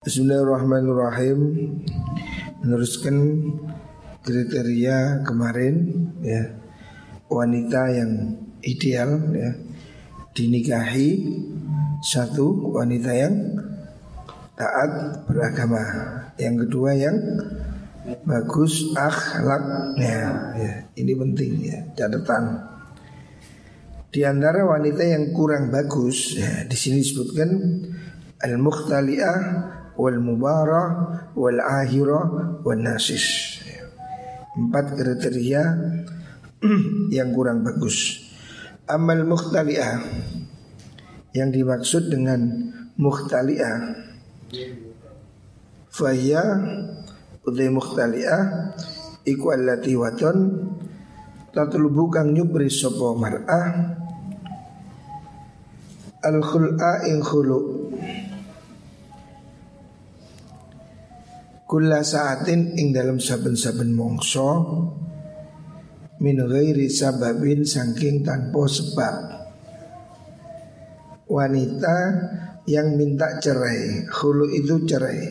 Bismillahirrahmanirrahim. Meneruskan kriteria kemarin ya. Wanita yang ideal ya. Dinikahi satu wanita yang taat beragama. Yang kedua yang bagus akhlaknya ya. Ini penting ya catatan. Di antara wanita yang kurang bagus ya di sini disebutkan al mukhtali'ah wal mubarah wal ahira wal nasis. Empat kriteria yang kurang bagus. Amal mukhtali'ah yang dimaksud dengan mukhtali'ah Faya utai mukhtali'ah Iku allati waton Tatlubu kang nyubri sopo mar'ah. Al khul'a ing khulu Kulla saatin ing dalam saben-saben mongso Min ghairi sababin saking tanpa sebab Wanita yang minta cerai Hulu itu cerai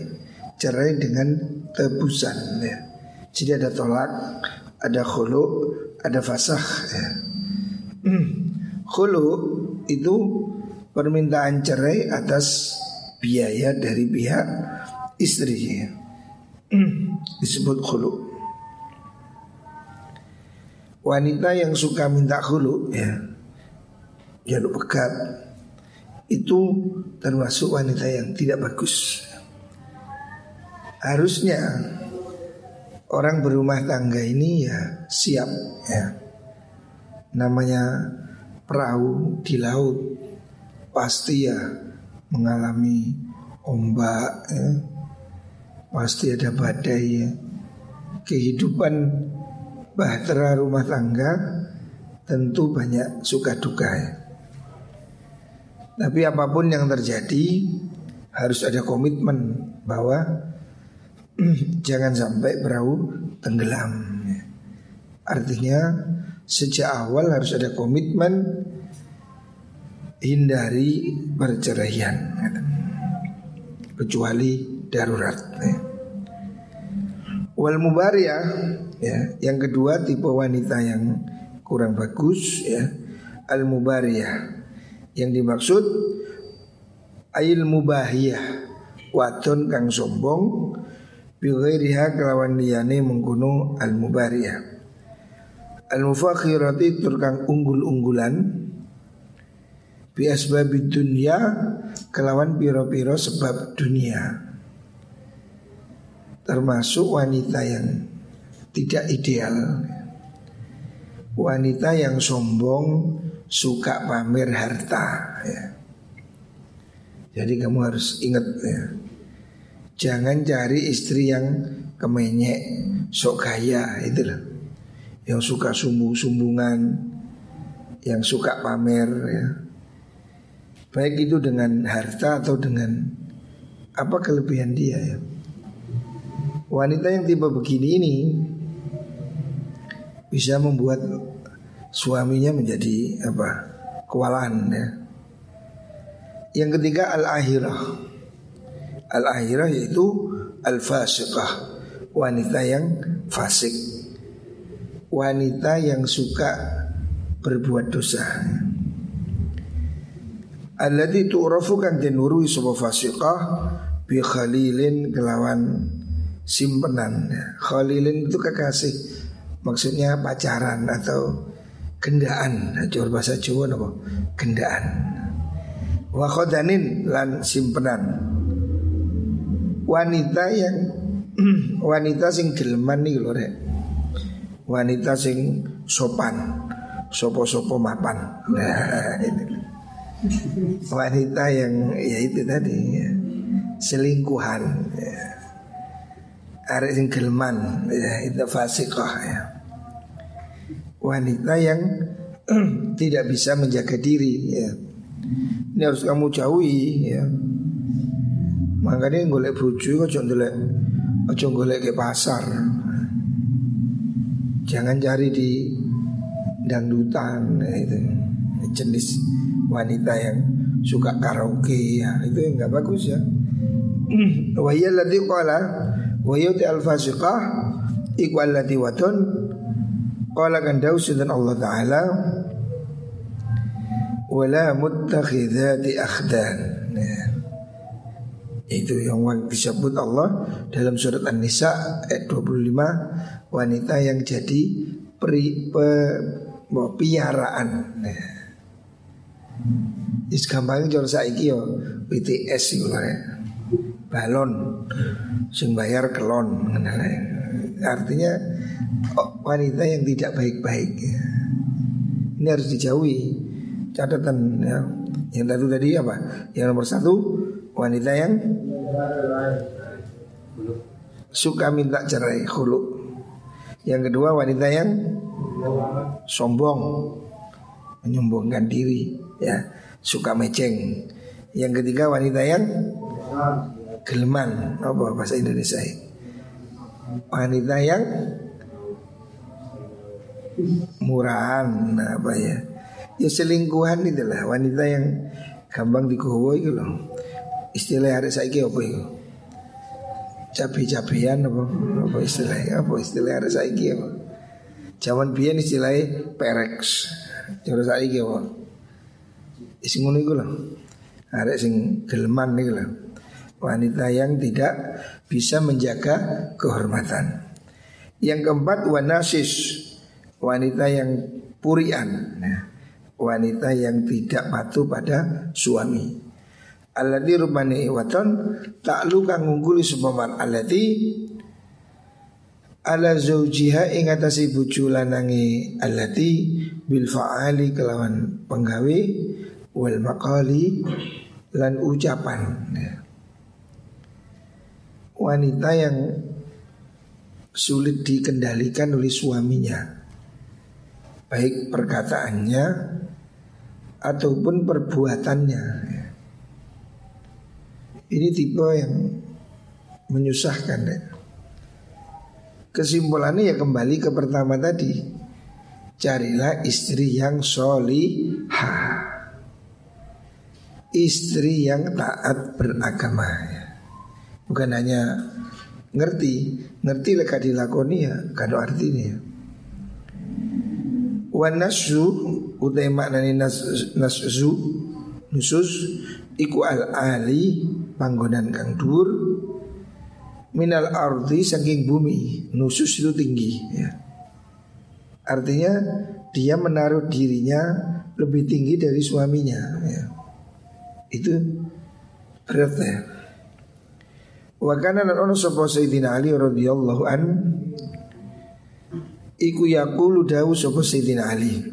Cerai dengan tebusan ya. Jadi ada tolak Ada hulu Ada fasah ya. Hulu itu Permintaan cerai atas Biaya dari pihak istri ya. Disebut hulu Wanita yang suka minta hulu ya Jalur pekat itu termasuk wanita yang tidak bagus. Harusnya orang berumah tangga ini ya siap ya. Namanya perahu di laut pasti ya mengalami ombak ya. Pasti ada badai ya. Kehidupan bahtera rumah tangga tentu banyak suka duka ya. Tapi apa pun yang terjadi harus ada komitmen bahwa jangan sampai perahu tenggelam. Artinya sejak awal harus ada komitmen hindari perceraian kecuali darurat. Wal mubaria ya, yang kedua tipe wanita yang kurang bagus ya, al mubariyah yang dimaksud ail mubahiyah waton kang sombong bighairiha kelawan liyane mengkuno al mubariyah. Al mufakhirati turkang unggul-unggulan bi asbabid dunya kelawan piro-piro sebab dunia. Termasuk wanita yang tidak ideal. Wanita yang sombong suka pamer harta ya. Jadi kamu harus ingat ya. Jangan cari istri yang kemenyek, sok kaya itu loh. Yang suka sumbung-sumbungan, yang suka pamer ya. Baik itu dengan harta atau dengan apa kelebihan dia ya. Wanita yang tipe begini ini bisa membuat suaminya menjadi apa kewalahan ya. Yang ketiga al-akhirah. Al-akhirah yaitu al-fasiqah. Wanita yang fasik. Wanita yang suka berbuat dosa. Alladzi tu'rafu kan denurui sapa fasiqah bi khalilin kelawan simpenan. Khalilin itu kekasih. Maksudnya pacaran atau gendaan Jawa bahasa Jawa apa? Gendaan Wa khodanin lan simpenan Wanita yang Wanita sing geleman nih lho rek Wanita sing sopan Sopo-sopo mapan Nah ini Wanita yang ya itu tadi ya, Selingkuhan ya. Arek sing geleman ya, Itu fasikah ya wanita yang tidak bisa menjaga diri ya. Ini harus kamu jauhi ya. Makanya golek bojo kok golek aja golek ke pasar. Jangan cari di dangdutan ya, itu jenis wanita yang suka karaoke ya itu enggak bagus ya Wa hiya allati qala wa yuti al-fasiqah iku allati wadun qala kan dan Allah taala wala muttakhidati akhdan. Ya. Itu yang disebut Allah dalam surat An-Nisa ayat 25 wanita yang jadi peri, pe, piaraan. Ya. Is gampang jor saiki yo BTS iku ya. Balon sing bayar kelon Artinya wanita yang tidak baik-baik. Ya. Ini harus dijauhi catatan ya. Yang tadi tadi apa? Yang nomor satu wanita yang suka minta cerai khulu. Yang kedua wanita yang sombong menyombongkan diri ya suka meceng. Yang ketiga wanita yang geleman apa bahasa Indonesia wanita yang murahan apa ya Ya selingkuhan itulah wanita yang gampang digowo itu loh. Istilah hari saiki apa itu? Cabe-cabean apa? Apa istilahnya? Apa istilah hari saiki apa? Zaman biyen istilahnya perex. Cara saiki apa? Isi ngono iku. Arek sing gelman nih loh. Wanita yang tidak bisa menjaga kehormatan. Yang keempat wanasis wanita yang purian. Nah, wanita yang tidak patuh pada suami. Alladzi rubani waton taklu kang ngungguli supaman alladzi ala zaujiha ing atase bojo allati bil faali kelawan penggawe wal maqali lan ucapan. Wanita yang sulit dikendalikan oleh suaminya baik perkataannya ataupun perbuatannya. Ini tipe yang menyusahkan. Ya. Kesimpulannya ya kembali ke pertama tadi. Carilah istri yang solihah. Istri yang taat beragama ya. Bukan hanya ngerti, ngerti leka dilakoni ya, kado artinya ya. Wanasu utai maknani nas, nasu nusus iku al ali panggonan kang dur minal ardi saking bumi nusus itu tinggi ya. Artinya dia menaruh dirinya lebih tinggi dari suaminya ya. Itu berat ya. Wa kana lan ono sapa Sayyidina Ali radhiyallahu an Iku yakulu dawu sapa Sayyidina Ali.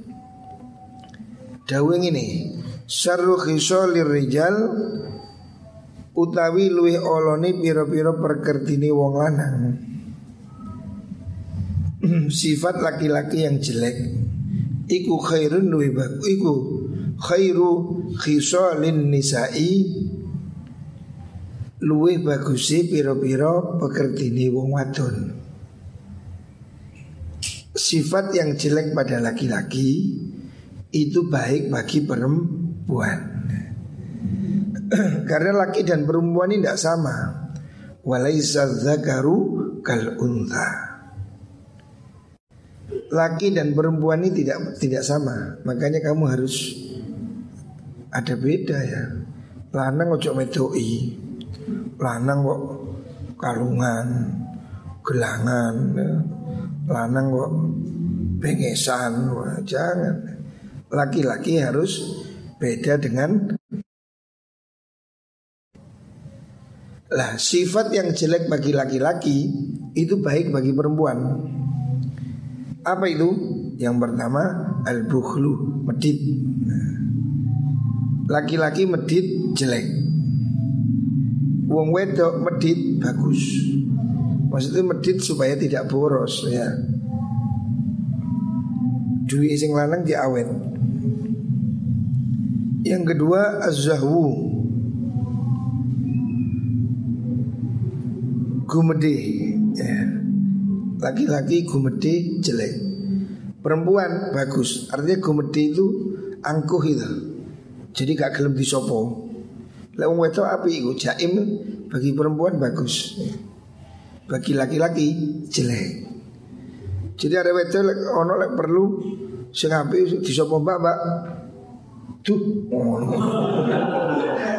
Dawu ini Syarru khisalir rijal Utawi luwih olone piro-piro perkertini wong lanang. Sifat laki-laki yang jelek Iku khairun luwih bagus Iku khairu khisalin nisa'i Luwih bagusi piro-piro pekertini wong wadon sifat yang jelek pada laki-laki itu baik bagi perempuan. Karena laki dan perempuan ini tidak sama. Walaisa zakaru kal unta. Laki dan perempuan ini tidak tidak sama. Makanya kamu harus ada beda ya. Lanang ojo medoi. Lanang kok kalungan, gelangan, ya. Lanang kok pengesan Wah, jangan. Laki-laki harus beda dengan lah sifat yang jelek bagi laki-laki itu baik bagi perempuan. Apa itu? Yang pertama al bukhlu medit laki-laki medit jelek wong wedok medit bagus Maksudnya medit supaya tidak boros ya. Duit sing lanang awet. Yang kedua az-zahwu. Gumede ya. Laki-laki gumede jelek. Perempuan bagus. Artinya gumede itu angkuh itu. Jadi gak gelem disopo. Lah wong wedok api iku jaim bagi perempuan bagus. Bagi laki-laki jelek. Jadi ada wedok ono lek perlu sing apik disapa Mbak, Mbak. Duh, ngono.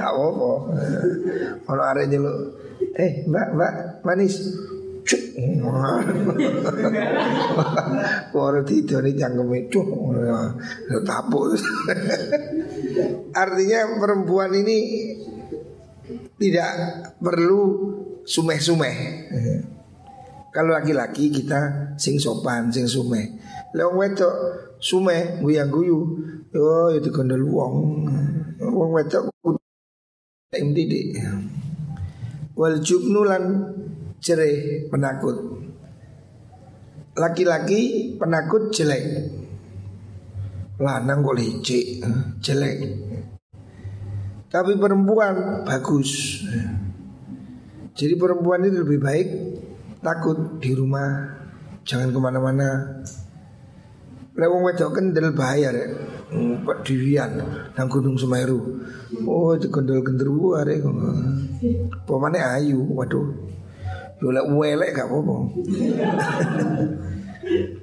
Apa-apa. Ono arek nyeluk, "Eh, Mbak, Mbak, manis." Cuk. Ora tidur ini cangkeme cuk. Tapuk. Artinya perempuan ini tidak perlu sumeh-sumeh. Kalau laki-laki kita sing sopan, sing sumeh. Leong wedok sumeh guyang guyu. Yo itu gondol wong. Wong wedok didik. Wal jubnu cereh penakut. Laki-laki penakut jelek. Lanang kok licik, jelek. Tapi perempuan bagus. Jadi perempuan itu lebih baik takut di rumah, jangan ke mana-mana. Lewong wedok kendel bahaya rek. Pak Diwian nang Gunung Semeru. Oh, itu kendel genderu arek. Pemane ayu, waduh. Yo lek welek gak apa-apa.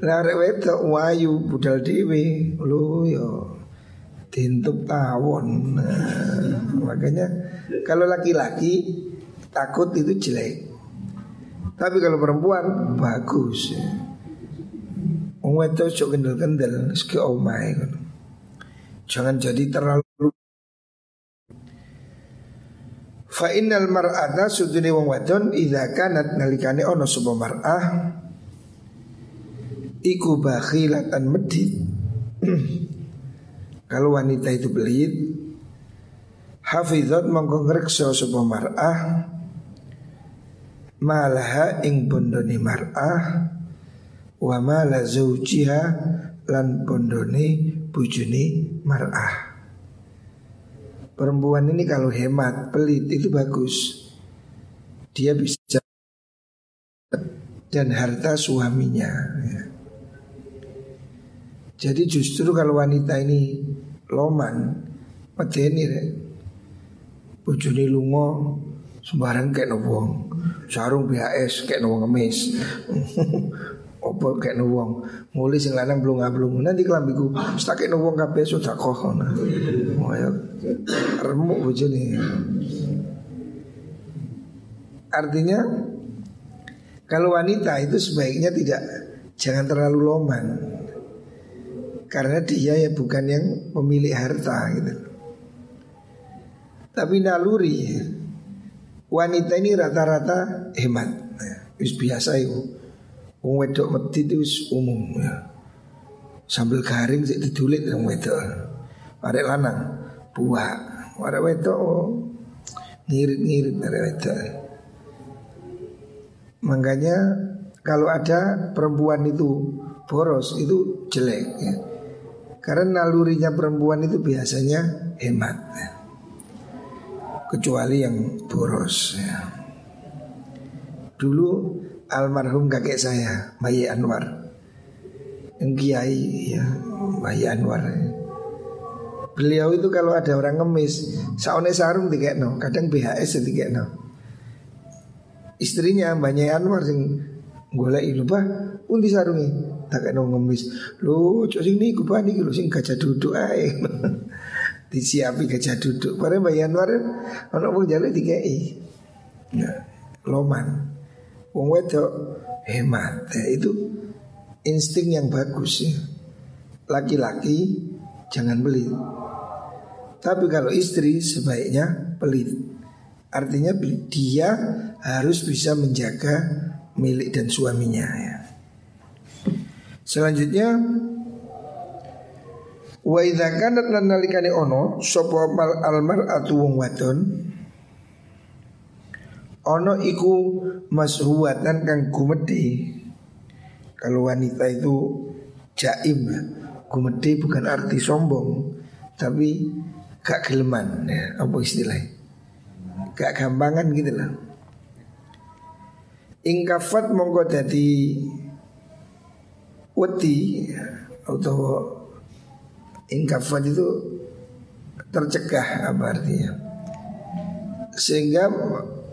Lah arek wedok wayu budal dhewe. Lho yo dintup tawon. Nah, makanya kalau laki-laki takut itu jelek. Tapi kalau perempuan bagus. Wong wedok sok kendel-kendel sik omahe. Jangan jadi terlalu Fa innal mar'ata sudune wong wadon idza kanat nalikane ono sapa mar'ah iku bakhilatan medit. Kalau wanita itu pelit Hafizat mongko ngrekso sapa mar'ah malaha ing bondone mar'ah wa mala zaujiha lan bondone bujuni mar'ah. Perempuan ini kalau hemat, pelit itu bagus. Dia bisa dan harta suaminya. Ya. Jadi justru kalau wanita ini loman, medeni rek. Bojone lunga sembarang kayak wong. Sarung BHS kayak wong ngemis. Opo kayak wong mulai sing lanang belum ngablung nanti kelambiku tak kayak wong kabeh sudah kok. Oh remuk bojone. Artinya kalau wanita itu sebaiknya tidak jangan terlalu loman karena dia ya bukan yang pemilik harta gitu. Tapi naluri wanita ini rata-rata hemat, wis biasa itu Wong wedok mati itu umum ya. Sambil garing sik didulit wong wedok. Arek lanang buah. Arek wedok oh, ngirit-ngirit arek wedok. Makanya kalau ada perempuan itu boros itu jelek ya. Karena nalurinya perempuan itu biasanya hemat ya. Kecuali yang boros ya. Dulu almarhum kakek saya, Bayi Anwar. Yang kiai ya, Bayi Anwar. Beliau itu kalau ada orang ngemis, saone sarung no, kadang BHS no. Istrinya Bayi Anwar sing golek lupa undi sarungi tak no ngemis. Lu cok sing niku niki lho sing gajah duduk ae. Disiapi gajah duduk. Padahal Bayi Anwar ana wong jaluk dikei. Ya, loman. Wong wedok hemat ya, itu insting yang bagus ya. Laki-laki jangan pelit. Tapi kalau istri sebaiknya pelit. Artinya dia harus bisa menjaga milik dan suaminya ya. Selanjutnya Wa idza kanat lan nalikane ono sapa mal almar atu wong wadon Ono iku mashuwatan kang gumedi Kalau wanita itu jaim Gumedi bukan arti sombong Tapi gak geleman ya, Apa istilahnya Gak gampangan gitu lah Ingkafat mongko dadi Wedi Atau Ingkafat itu Tercegah apa artinya? Sehingga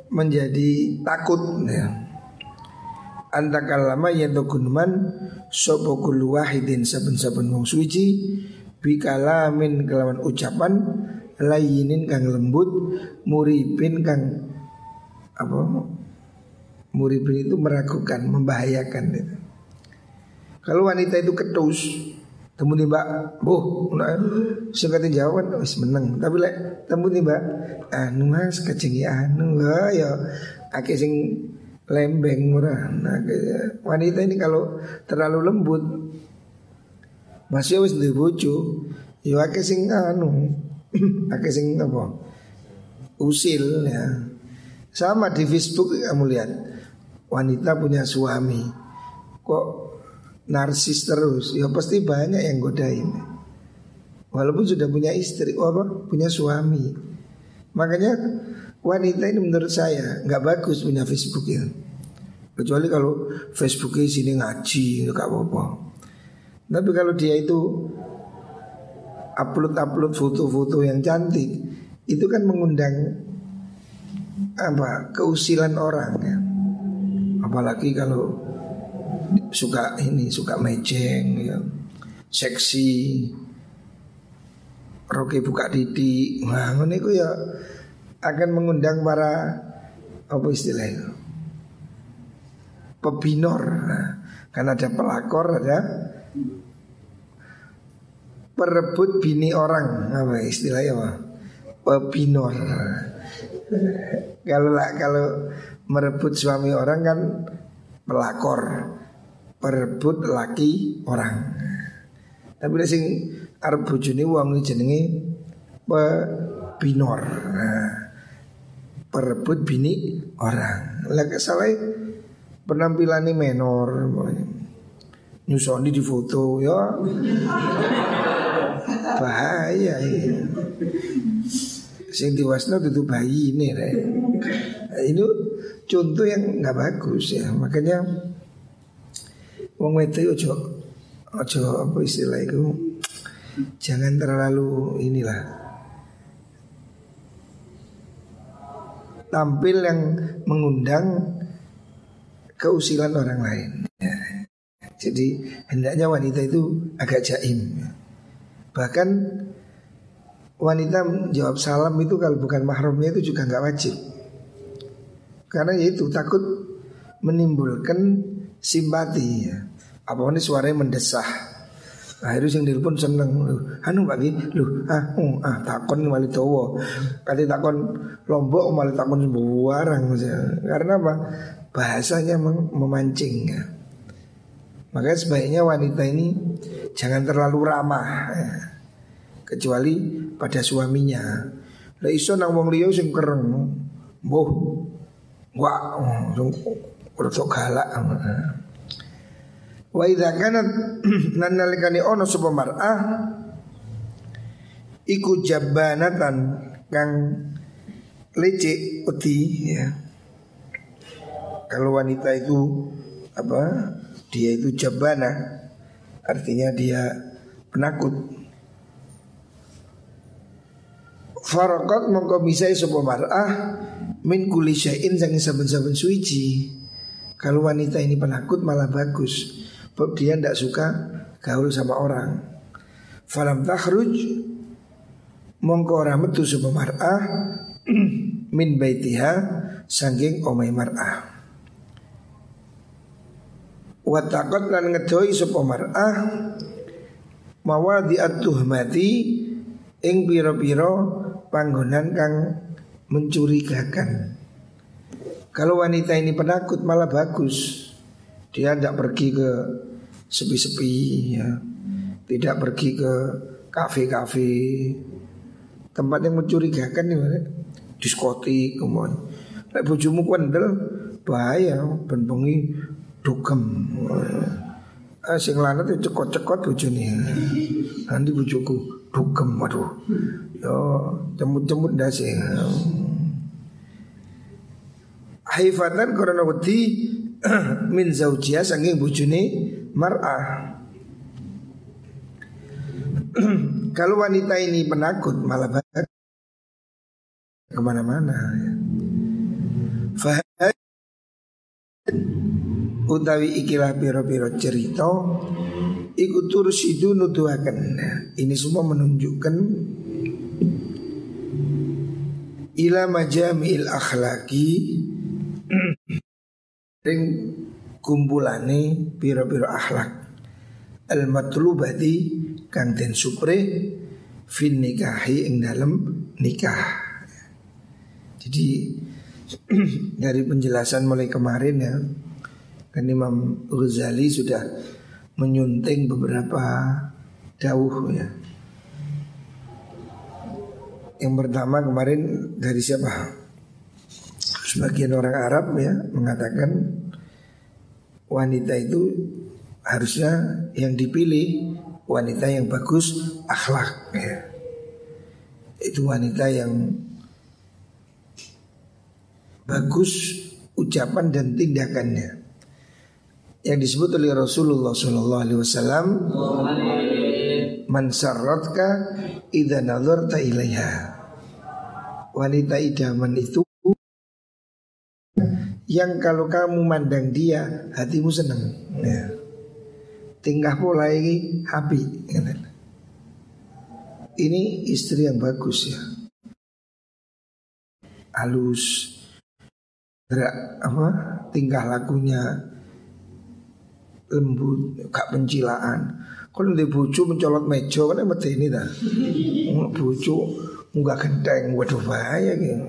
menjadi takut ya. Antakalama yaitu gunman Sopo kulu wahidin saben-saben wong suci Bikalamin kelawan ucapan Layinin kang lembut Muribin kang Apa Muribin itu meragukan Membahayakan gitu. Kalau wanita itu ketus Temu nih mbak Boh Singkatin jawaban Wis meneng Tapi lek Temu nih mbak Anu mas kecengi anu Ya Ake sing lembeng murah. Nah, wanita ini kalau terlalu lembut masih harus dibucu, ya akeh sing anu, akeh sing apa? Usil ya. Sama di Facebook kamu lihat wanita punya suami kok narsis terus, ya pasti banyak yang godain. Walaupun sudah punya istri, oh apa? Punya suami. Makanya wanita ini menurut saya nggak bagus punya Facebook itu. Kecuali kalau Facebooknya sini ngaji nggak apa-apa. Tapi kalau dia itu upload-upload foto-foto yang cantik, itu kan mengundang apa keusilan orang ya. Apalagi kalau suka ini suka mejeng ya. Seksi Roke buka didi Wah ini ya akan mengundang para apa istilahnya pebinor. Nah, kan ada pelakor, ada perebut bini orang. Apa istilahnya apa? Pebinor. kalau kalau merebut suami orang kan pelakor, perebut laki orang. Tapi sing arep bojone wong jenenge pebinor. Nah, perebut bini orang. Lah penampilan ini menor nyusoni di foto ya bahaya ya. sing diwasno itu bayi ini re. ini contoh yang nggak bagus ya makanya wong itu ojo ojo apa istilah itu jangan terlalu inilah tampil yang mengundang keusilan orang lain. Ya. Jadi hendaknya wanita itu agak jaim. Bahkan wanita jawab salam itu kalau bukan mahramnya itu juga nggak wajib. Karena itu takut menimbulkan simpati ya. Apa ini suaranya mendesah. Akhirnya yang telepon seneng anu bagi lu, ah, uh, ah takon wali towo, kali takon lombok malah takon sembarang, karena apa? bahasanya memancing ya. Makanya sebaiknya wanita ini jangan terlalu ramah ya. kecuali pada suaminya. Lah iso nang wong liya sing kereng. Mbuh. Sing rada galak. Wa idza kanat nan nalikane ono sapa mar'ah iku jabanatan kang lecek peti ya kalau wanita itu apa? Dia itu jabana, artinya dia penakut. Farakot mongko bisa sapa mar'ah min kulli syai'in sang saben-saben suci. Kalau wanita ini penakut malah bagus. Sebab dia tidak suka gaul sama orang. Falam takhruj mongko ora metu sapa mar'ah min baitiha sangking omai mar'ah. Watakot lan ngedoi sapa mar'ah mawadi at-tuhmati ing pira-pira panggonan kang mencurigakan. Kalau wanita ini penakut malah bagus. Dia tidak pergi ke sepi-sepi ya. Tidak pergi ke kafe-kafe. Tempat yang mencurigakan nih diskotik kemudian. Lek bojomu kuandel bahaya ben bengi dukem. Eh, sing lanang itu cekot-cekot bojone. Nanti bojoku dukem waduh. Yo cemut-cemut ndase. Haifatan karena wedi min zaujia saking bojone mar'ah. Kalau wanita ini penakut malah banget ke mana-mana. Ya. Utawi ikilah piro-piro cerita iku tursidu nuduhaken. Ini semua menunjukkan ila majami'il akhlaki ring kumpulane piro-piro akhlak al matlubati kang den supre fin nikahi ing dalam nikah. Jadi dari penjelasan mulai kemarin ya kan Imam Ghazali sudah menyunting beberapa dawuh ya. Yang pertama kemarin dari siapa? Sebagian orang Arab ya mengatakan wanita itu harusnya yang dipilih wanita yang bagus akhlak ya. Itu wanita yang bagus ucapan dan tindakannya. Yang disebut oleh Rasulullah Sallallahu Alaihi Wasallam, "Man sarratka idza nazarta ilaiha." Wanita idaman itu yang kalau kamu mandang dia hatimu senang. Ya. Tingkah pola ini happy. Ini istri yang bagus ya. Halus, gerak apa tingkah lakunya lembut gak pencilaan. Kalau di bucu mencolot meja kan mati ini dah. Bucu nggak genteng waduh bahaya gitu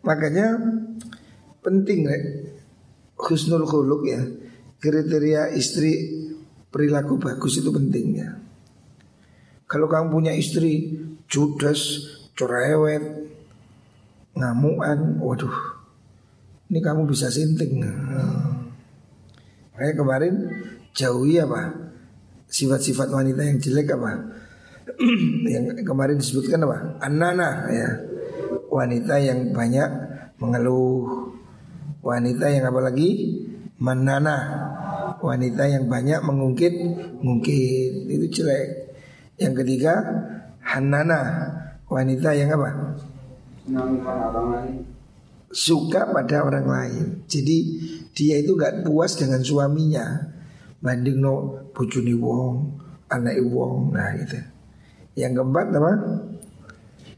makanya penting rek husnul khuluk ya kriteria istri perilaku bagus itu penting ya. Kalau kamu punya istri judes cerewet ngamuan, waduh, ini kamu bisa sinting. Makanya kemarin jauhi apa? Sifat-sifat wanita yang jelek apa? yang kemarin disebutkan apa? Anana ya. Wanita yang banyak mengeluh. Wanita yang apa lagi? Manana. Wanita yang banyak mengungkit, mungkin itu jelek. Yang ketiga, Hanana. Wanita yang apa? suka pada orang lain. Jadi dia itu gak puas dengan suaminya. Banding no bujuni wong, anak wong, nah itu. Yang keempat apa?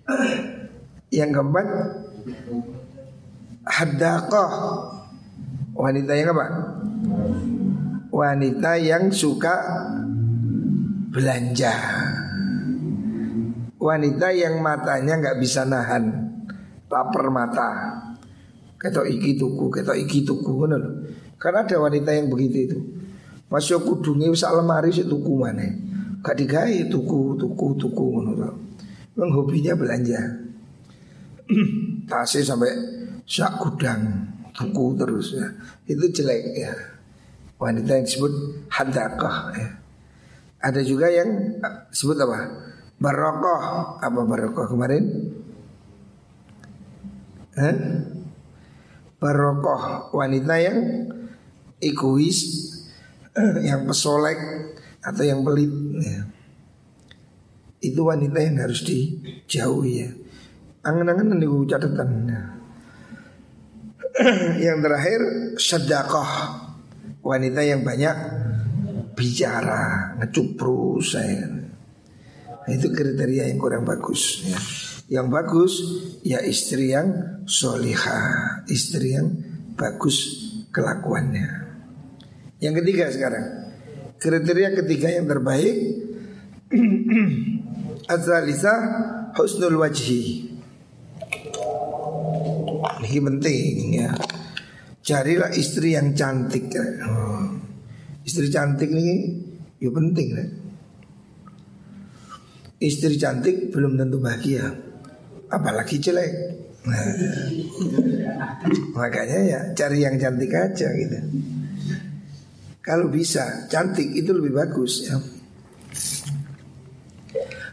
Yang keempat hadakoh wanita yang apa? Wanita yang suka belanja. Wanita yang matanya nggak bisa nahan lapar mata. Ketok iki tuku, ketok iki tuku ngono lho. Karena ada wanita yang begitu itu. Masuk kudunge wis lemari sik tuku mana? Gak digawe tuku, tuku, tuku ngono. Memang hobinya belanja. Tasnya sampai sak gudang tuku terus ya. Itu jelek ya. Wanita yang disebut hadakah ya. Ada juga yang disebut apa? Barokoh Apa barokoh kemarin? eh? Barokoh wanita yang egois, eh, yang pesolek atau yang pelit. Ya. Itu wanita yang harus dijauhi ya. Angan-angan nih catatan. Ya. yang terakhir sedekah wanita yang banyak bicara, ngecuprus saya. Itu kriteria yang kurang bagus ya. Yang bagus ya istri yang solihah Istri yang bagus kelakuannya. Yang ketiga sekarang Kriteria ketiga yang terbaik Azalisa husnul wajhi. Ini penting ya. Carilah istri yang cantik. Oh. Istri cantik ini ya penting ya. Istri cantik belum tentu bahagia apalagi jelek. Nah, makanya ya cari yang cantik aja gitu. Kalau bisa cantik itu lebih bagus ya.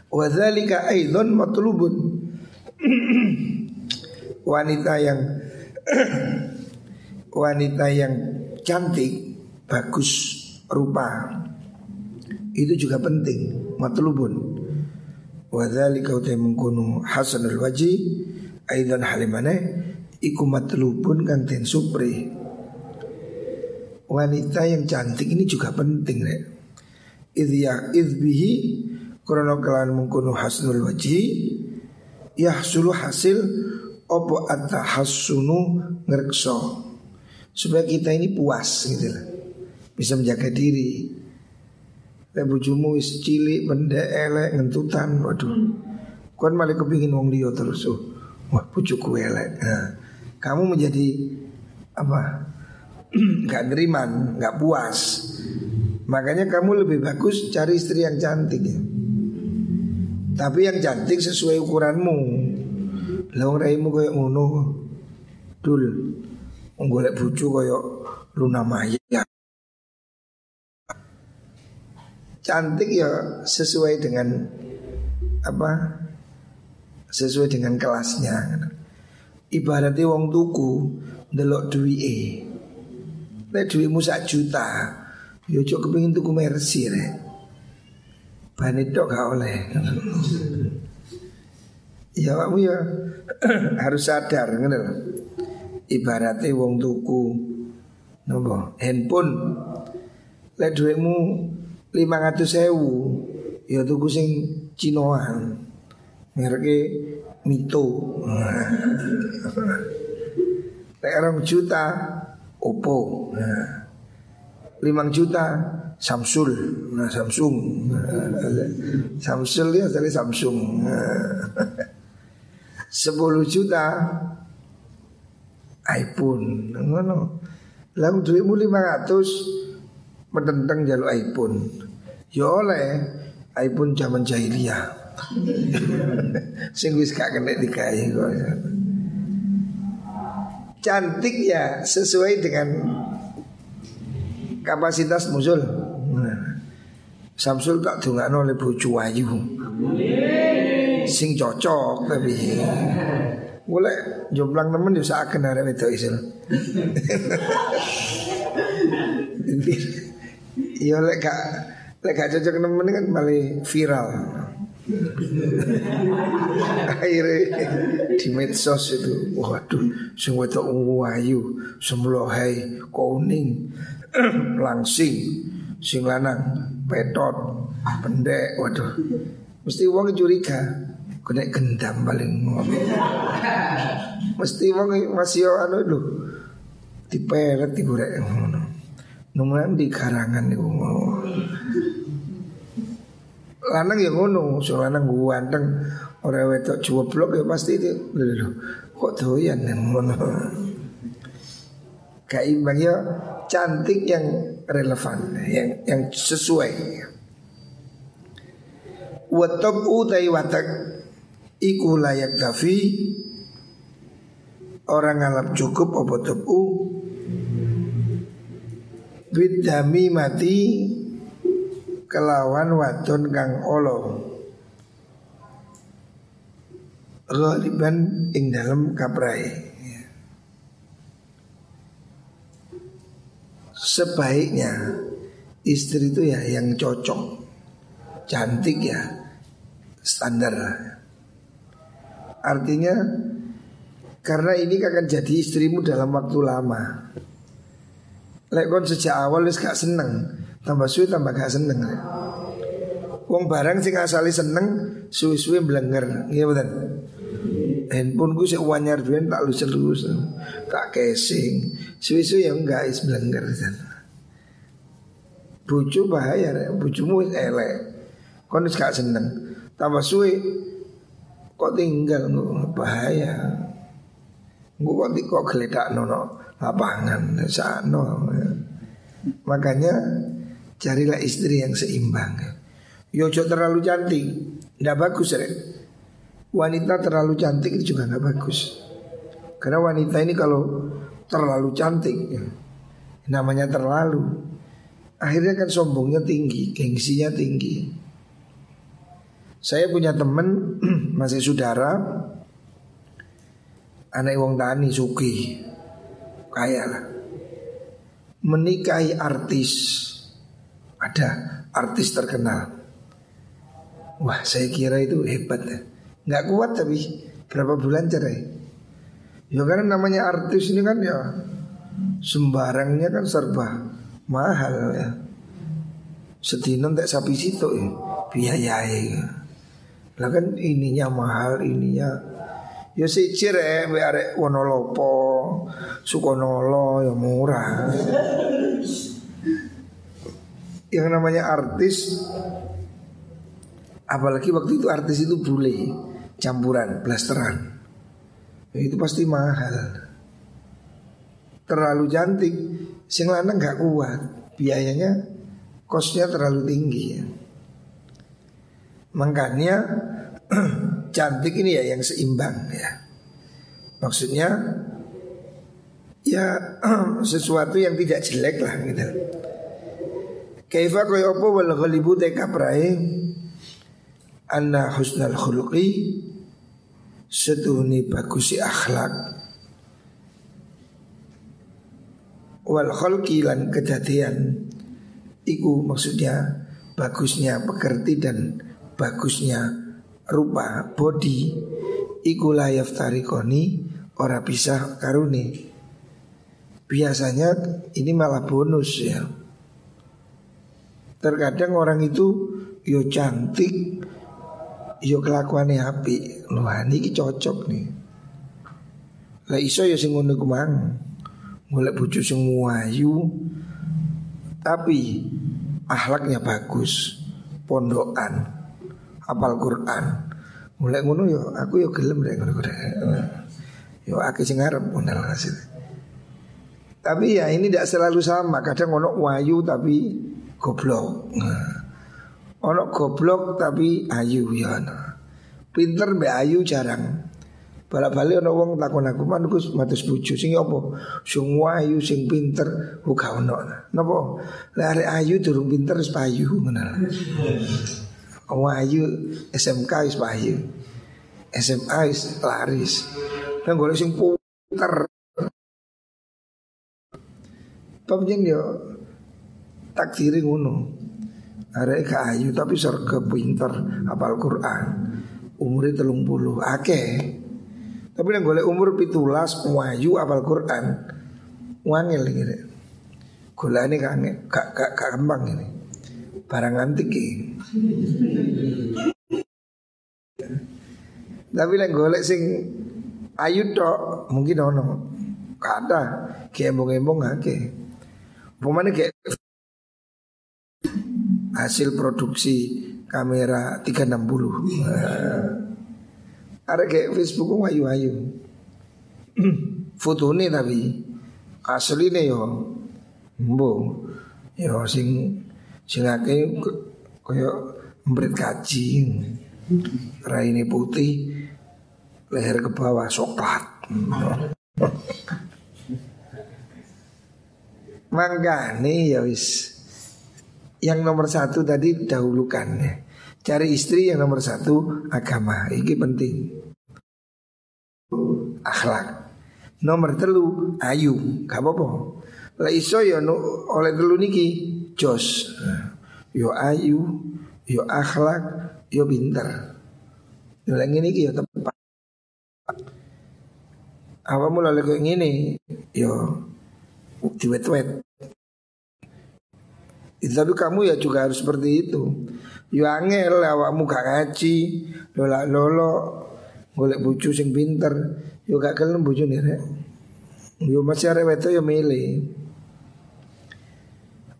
Wadzalika aidon matlubun. wanita yang wanita yang cantik, bagus rupa itu juga penting, matlubun. Wadhalika utai mengkunu hasanul waji Aidan halimane iku matlubun kang den supri. Wanita yang cantik ini juga penting rek. Idya idbihi krono kelan mengkuno hasnul wajhi yahsulu hasil opo atta hasunu ngerekso supaya kita ini puas gitu lah bisa menjaga diri Lek bojomu wis cilik pendek elek ngentutan waduh. Kon malah kepingin wong liya terus oh. Wah bojoku elek. Nah, kamu menjadi apa nggak neriman nggak puas. Makanya kamu lebih bagus cari istri yang cantik ya. Tapi yang cantik sesuai ukuranmu. Lah raimu kayak ngono Dul. Golek bojo kayak Luna Maya Cantik ya sesuai dengan Apa Sesuai dengan kelasnya. Ibaratnya wong tuku Delok duwi e Nek duitmu sak juta Yo cok kepingin tuku mercy rek. Bani dok gak oleh. Ya kamu ya harus sadar ngene lho. Ibarate wong tuku nopo handphone. Lek dhuwitmu 500.000 ya tuku sing Cinoan. Mereke Mito. Lek orang juta Oppo. Nah. 5 juta Samsul nah Samsung Samsul ya dari Samsung nah. 10 juta iPhone ngono. Lalu duitmu 500 menentang jalur iPhone. Ya oleh iPhone zaman jahiliyah. Sing wis gak kena dikai. Cantik ya sesuai dengan kapasitas musul. Samsul tak dongakno oleh bojo ayu sing cocok tapi boleh jomblang temen yo akan arek itu isil. Iya lek gak lek gak cocok temen kan malah viral. Akhirnya di medsos itu Waduh Semua itu wayu Semlohai Kuning Langsing Sing lanang Petot Pendek Waduh Mesti uang curiga Kena gendam paling Mesti uang masih anu lho Diperet iku rek ngono. Numulan di karangan iku Lanang ya ngono, so lanang ganteng. Orang wedok blok ya pasti itu. Lho kok doyan ngono. Kayak ya cantik yang relevan, yang yang sesuai. Watab utai watak Iku layak kafi Orang ngalap cukup apa tepu Bidami mati Kelawan wadon kang olo Ghaliban ing dalam kaprai Sebaiknya Istri itu ya yang cocok Cantik ya standar. Artinya karena ini akan jadi istrimu dalam waktu lama. Lek kon sejak awal wis gak seneng, tambah suwe tambah gak seneng. Wong barang sing asali seneng, suwe-suwe blenger. Iya betul. Handphone gue sih wanyar duit tak lu selus, tak casing, suwe-suwe yang enggak is blenger. Bucu bahaya, bucumu elek. Kon gak seneng. Tambah suwe kok tinggal bahaya. Gue kok kok geledak nono lapangan sano. Makanya carilah istri yang seimbang. Yojo terlalu cantik, tidak bagus rek. Wanita terlalu cantik itu juga nggak bagus. Karena wanita ini kalau terlalu cantik, namanya terlalu, akhirnya kan sombongnya tinggi, gengsinya tinggi. Saya punya temen masih saudara anak wong tani suki kaya lah menikahi artis. Ada artis terkenal. Wah saya kira itu hebat ya. Nggak kuat tapi berapa bulan cerai. Ya karena namanya artis ini kan ya sembarangnya kan serba mahal ya. Sedino tak sapi situ ya biayai. Lah kan ininya mahal, ininya. Ya rek mbek arek Wonolopo, Sukonolo ya murah. Yang namanya artis apalagi waktu itu artis itu bule campuran blasteran ya, itu pasti mahal terlalu cantik sing lanang nggak kuat biayanya kosnya terlalu tinggi ya. Makanya cantik ini ya yang seimbang ya. Maksudnya ya sesuatu yang tidak jelek lah gitu. Kaifa kaya apa? Wal ghalibu teka prae anna husnal khuluqi. Setuhuni bagusi akhlak. Wal khalqi lan kejadian iku maksudnya bagusnya pekerti dan bagusnya rupa body. Iku layaf tarikoni ora bisa karuni biasanya ini malah bonus ya. Terkadang orang itu yo cantik yo kelakuannya api wah ini cocok nih. Lah iso ya sing ngono kumang golek bojo sing ayu tapi ahlaknya bagus, pondokan, apal Quran. Mulai ngono yo aku yo gelem deh ngono Yo akeh sing ngarep ngono Tapi ya ini tidak selalu sama. Kadang ono wayu tapi goblok. Ono goblok tapi ayu ya. Pinter mbak ayu jarang. Balak-balik ana wong takon aku, "Man Gus matus bojo sing apa?" Sing ayu, sing pinter, uga ono. Napa? Lah arek ayu durung pinter wis payu ngono. Ayu SMK wis payu. SMA wis laris. Golek sing pinter. Pancen yo takdiri ngono. Arek ayu tapi surga pinter apal Quran. Umurnya telung puluh akeh tapi yang golek umur pitulas wayu apal Quran wangil gitu. Gula ini gak, gak, gak, gak kembang ini Barang antik ini Tapi yang golek sing ayu tok mungkin ono kata kayak embong-embong Pemane kayak hasil produksi kamera 360. Ada kayak Facebook ayu-ayu. ini tapi asli nih yo. Mbo. Yo sing sing akeh kaya mbret kaji. Raine putih, leher ke bawah coklat. Nih ya wis. Yang nomor satu tadi dahulukan ya. Cari istri yang nomor satu agama, ini penting. Akhlak. Nomor telu ayu, gak apa-apa. Lah iso ya no, oleh telu niki jos. Yo ayu, yo akhlak, yo pinter. Lah ngene iki ya tepat. Awamu lalu kayak gini, yo diwet-wet. Tapi kamu ya juga harus seperti itu. Yo angel awakmu gak ngaji, lola lolo golek bojo sing pinter, yo gak kelem bojone rek. Yo masih arek yo milih.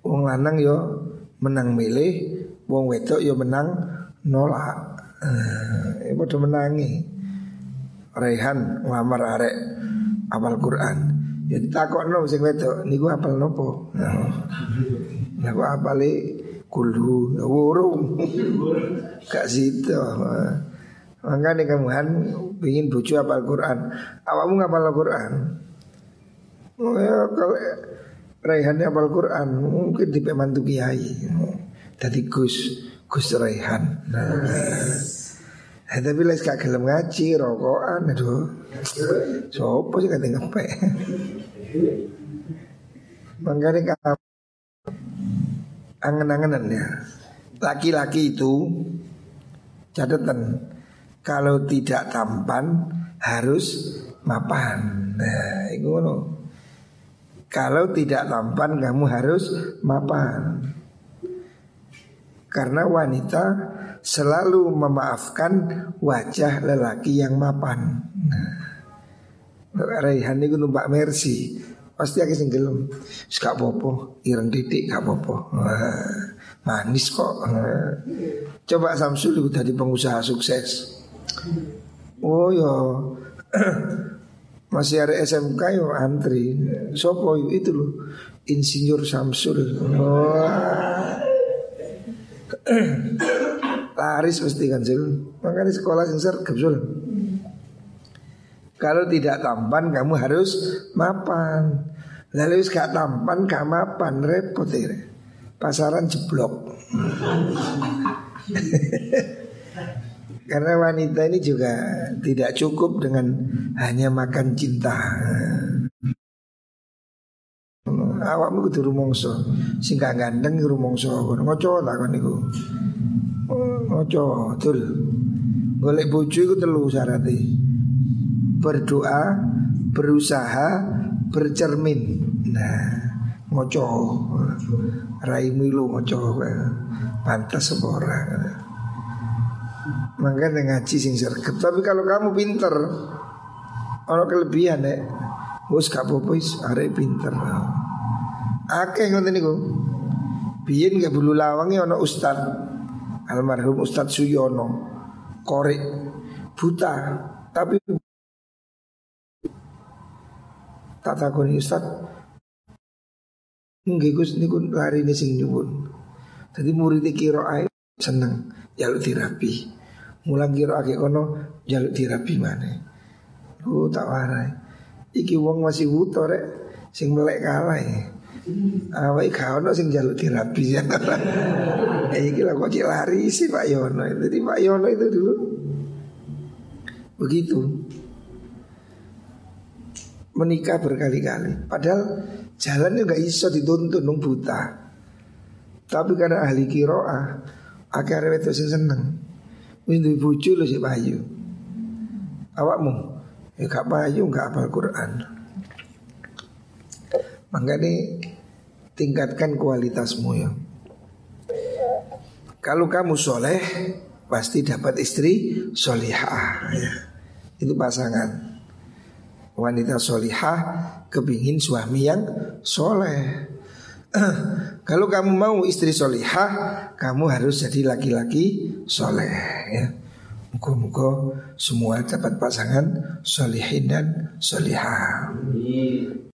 Wong lanang yo menang milih, wong wedok yo menang nolak. Eh, padha menangi. Rehan ngamar arek apal Quran. Ya ditakokno sing wedok niku apal nopo? Nah, aku apale kulhu? Wurung. Gak situ makanya kamu kan ingin bucu apa Al-Quran awakmu ngapal Al-Quran oh ya kalau Raihannya apal Quran mungkin di pemantu kiai. Tadi Gus Gus Raihan. Nah, Eh, tapi les gak gelem ngaji rokokan aduh sopo sih kata ngepek kamu angen-angenan ya. Laki-laki itu catatan kalau tidak tampan harus mapan. Nah, itu Kalau tidak tampan kamu harus mapan. Karena wanita selalu memaafkan wajah lelaki yang mapan. Nah, Raihan itu numpak Mercy Pasti aku sing gelem. Gak popo, ireng titik gak popo. Manis kok. Coba Samsul itu tadi pengusaha sukses. Oh yo. Masih ada SMK yo antri. Sopo itu loh. Insinyur Samsul. Oh. Laris mesti kan Sul. Makanya sekolah sing sergap Sul. Kalau tidak tampan kamu harus mapan. Lalu gak tampan gak mapan repot ya. Pasaran jeblok. Karena wanita ini juga tidak cukup dengan hanya makan cinta. Awakmu kudu rumongso, sing gak ganteng rumongso ngoco tak kon niku. Ngoco, betul. Golek bojo iku telu syaratnya. Berdoa, berusaha, bercermin. Nah, ngoco. Raimu lu ngoco. Pantas orang. Makanya ngaji sing sergap. Tapi kalau kamu pinter, ono kelebihan ya. Wes gak apa-apa are pinter. Akeh ngoten niku. Biyen gak bulu lawange ono ustad almarhum Ustad Suyono korek buta tapi tak takoni Ustaz Nggih niku lari ini sing nyuwun. Dadi murid kira ae seneng jaluk terapi. Mulang kira ake kono jaluk terapi mana? Lu tak warai. Iki wong masih wuto rek sing melek kalah ya. Awai kau no sing jaluk terapi ya. eh, iki lah kok lari sih Pak Yono. Jadi Pak Yono itu dulu begitu menikah berkali-kali. Padahal jalannya nggak iso dituntun nung buta. Tapi karena ahli kiroah, akhirnya itu sing seneng. Windu bucu lu si payu. Awakmu, ya gak payu gak apal Quran. Makanya tingkatkan kualitasmu ya. Kalau kamu soleh, pasti dapat istri solihah. Ya. Itu pasangan wanita solihah kepingin suami yang soleh. Kalau kamu mau istri solihah, kamu harus jadi laki-laki soleh. Ya. Muka-muka semua dapat pasangan solihin dan solihah.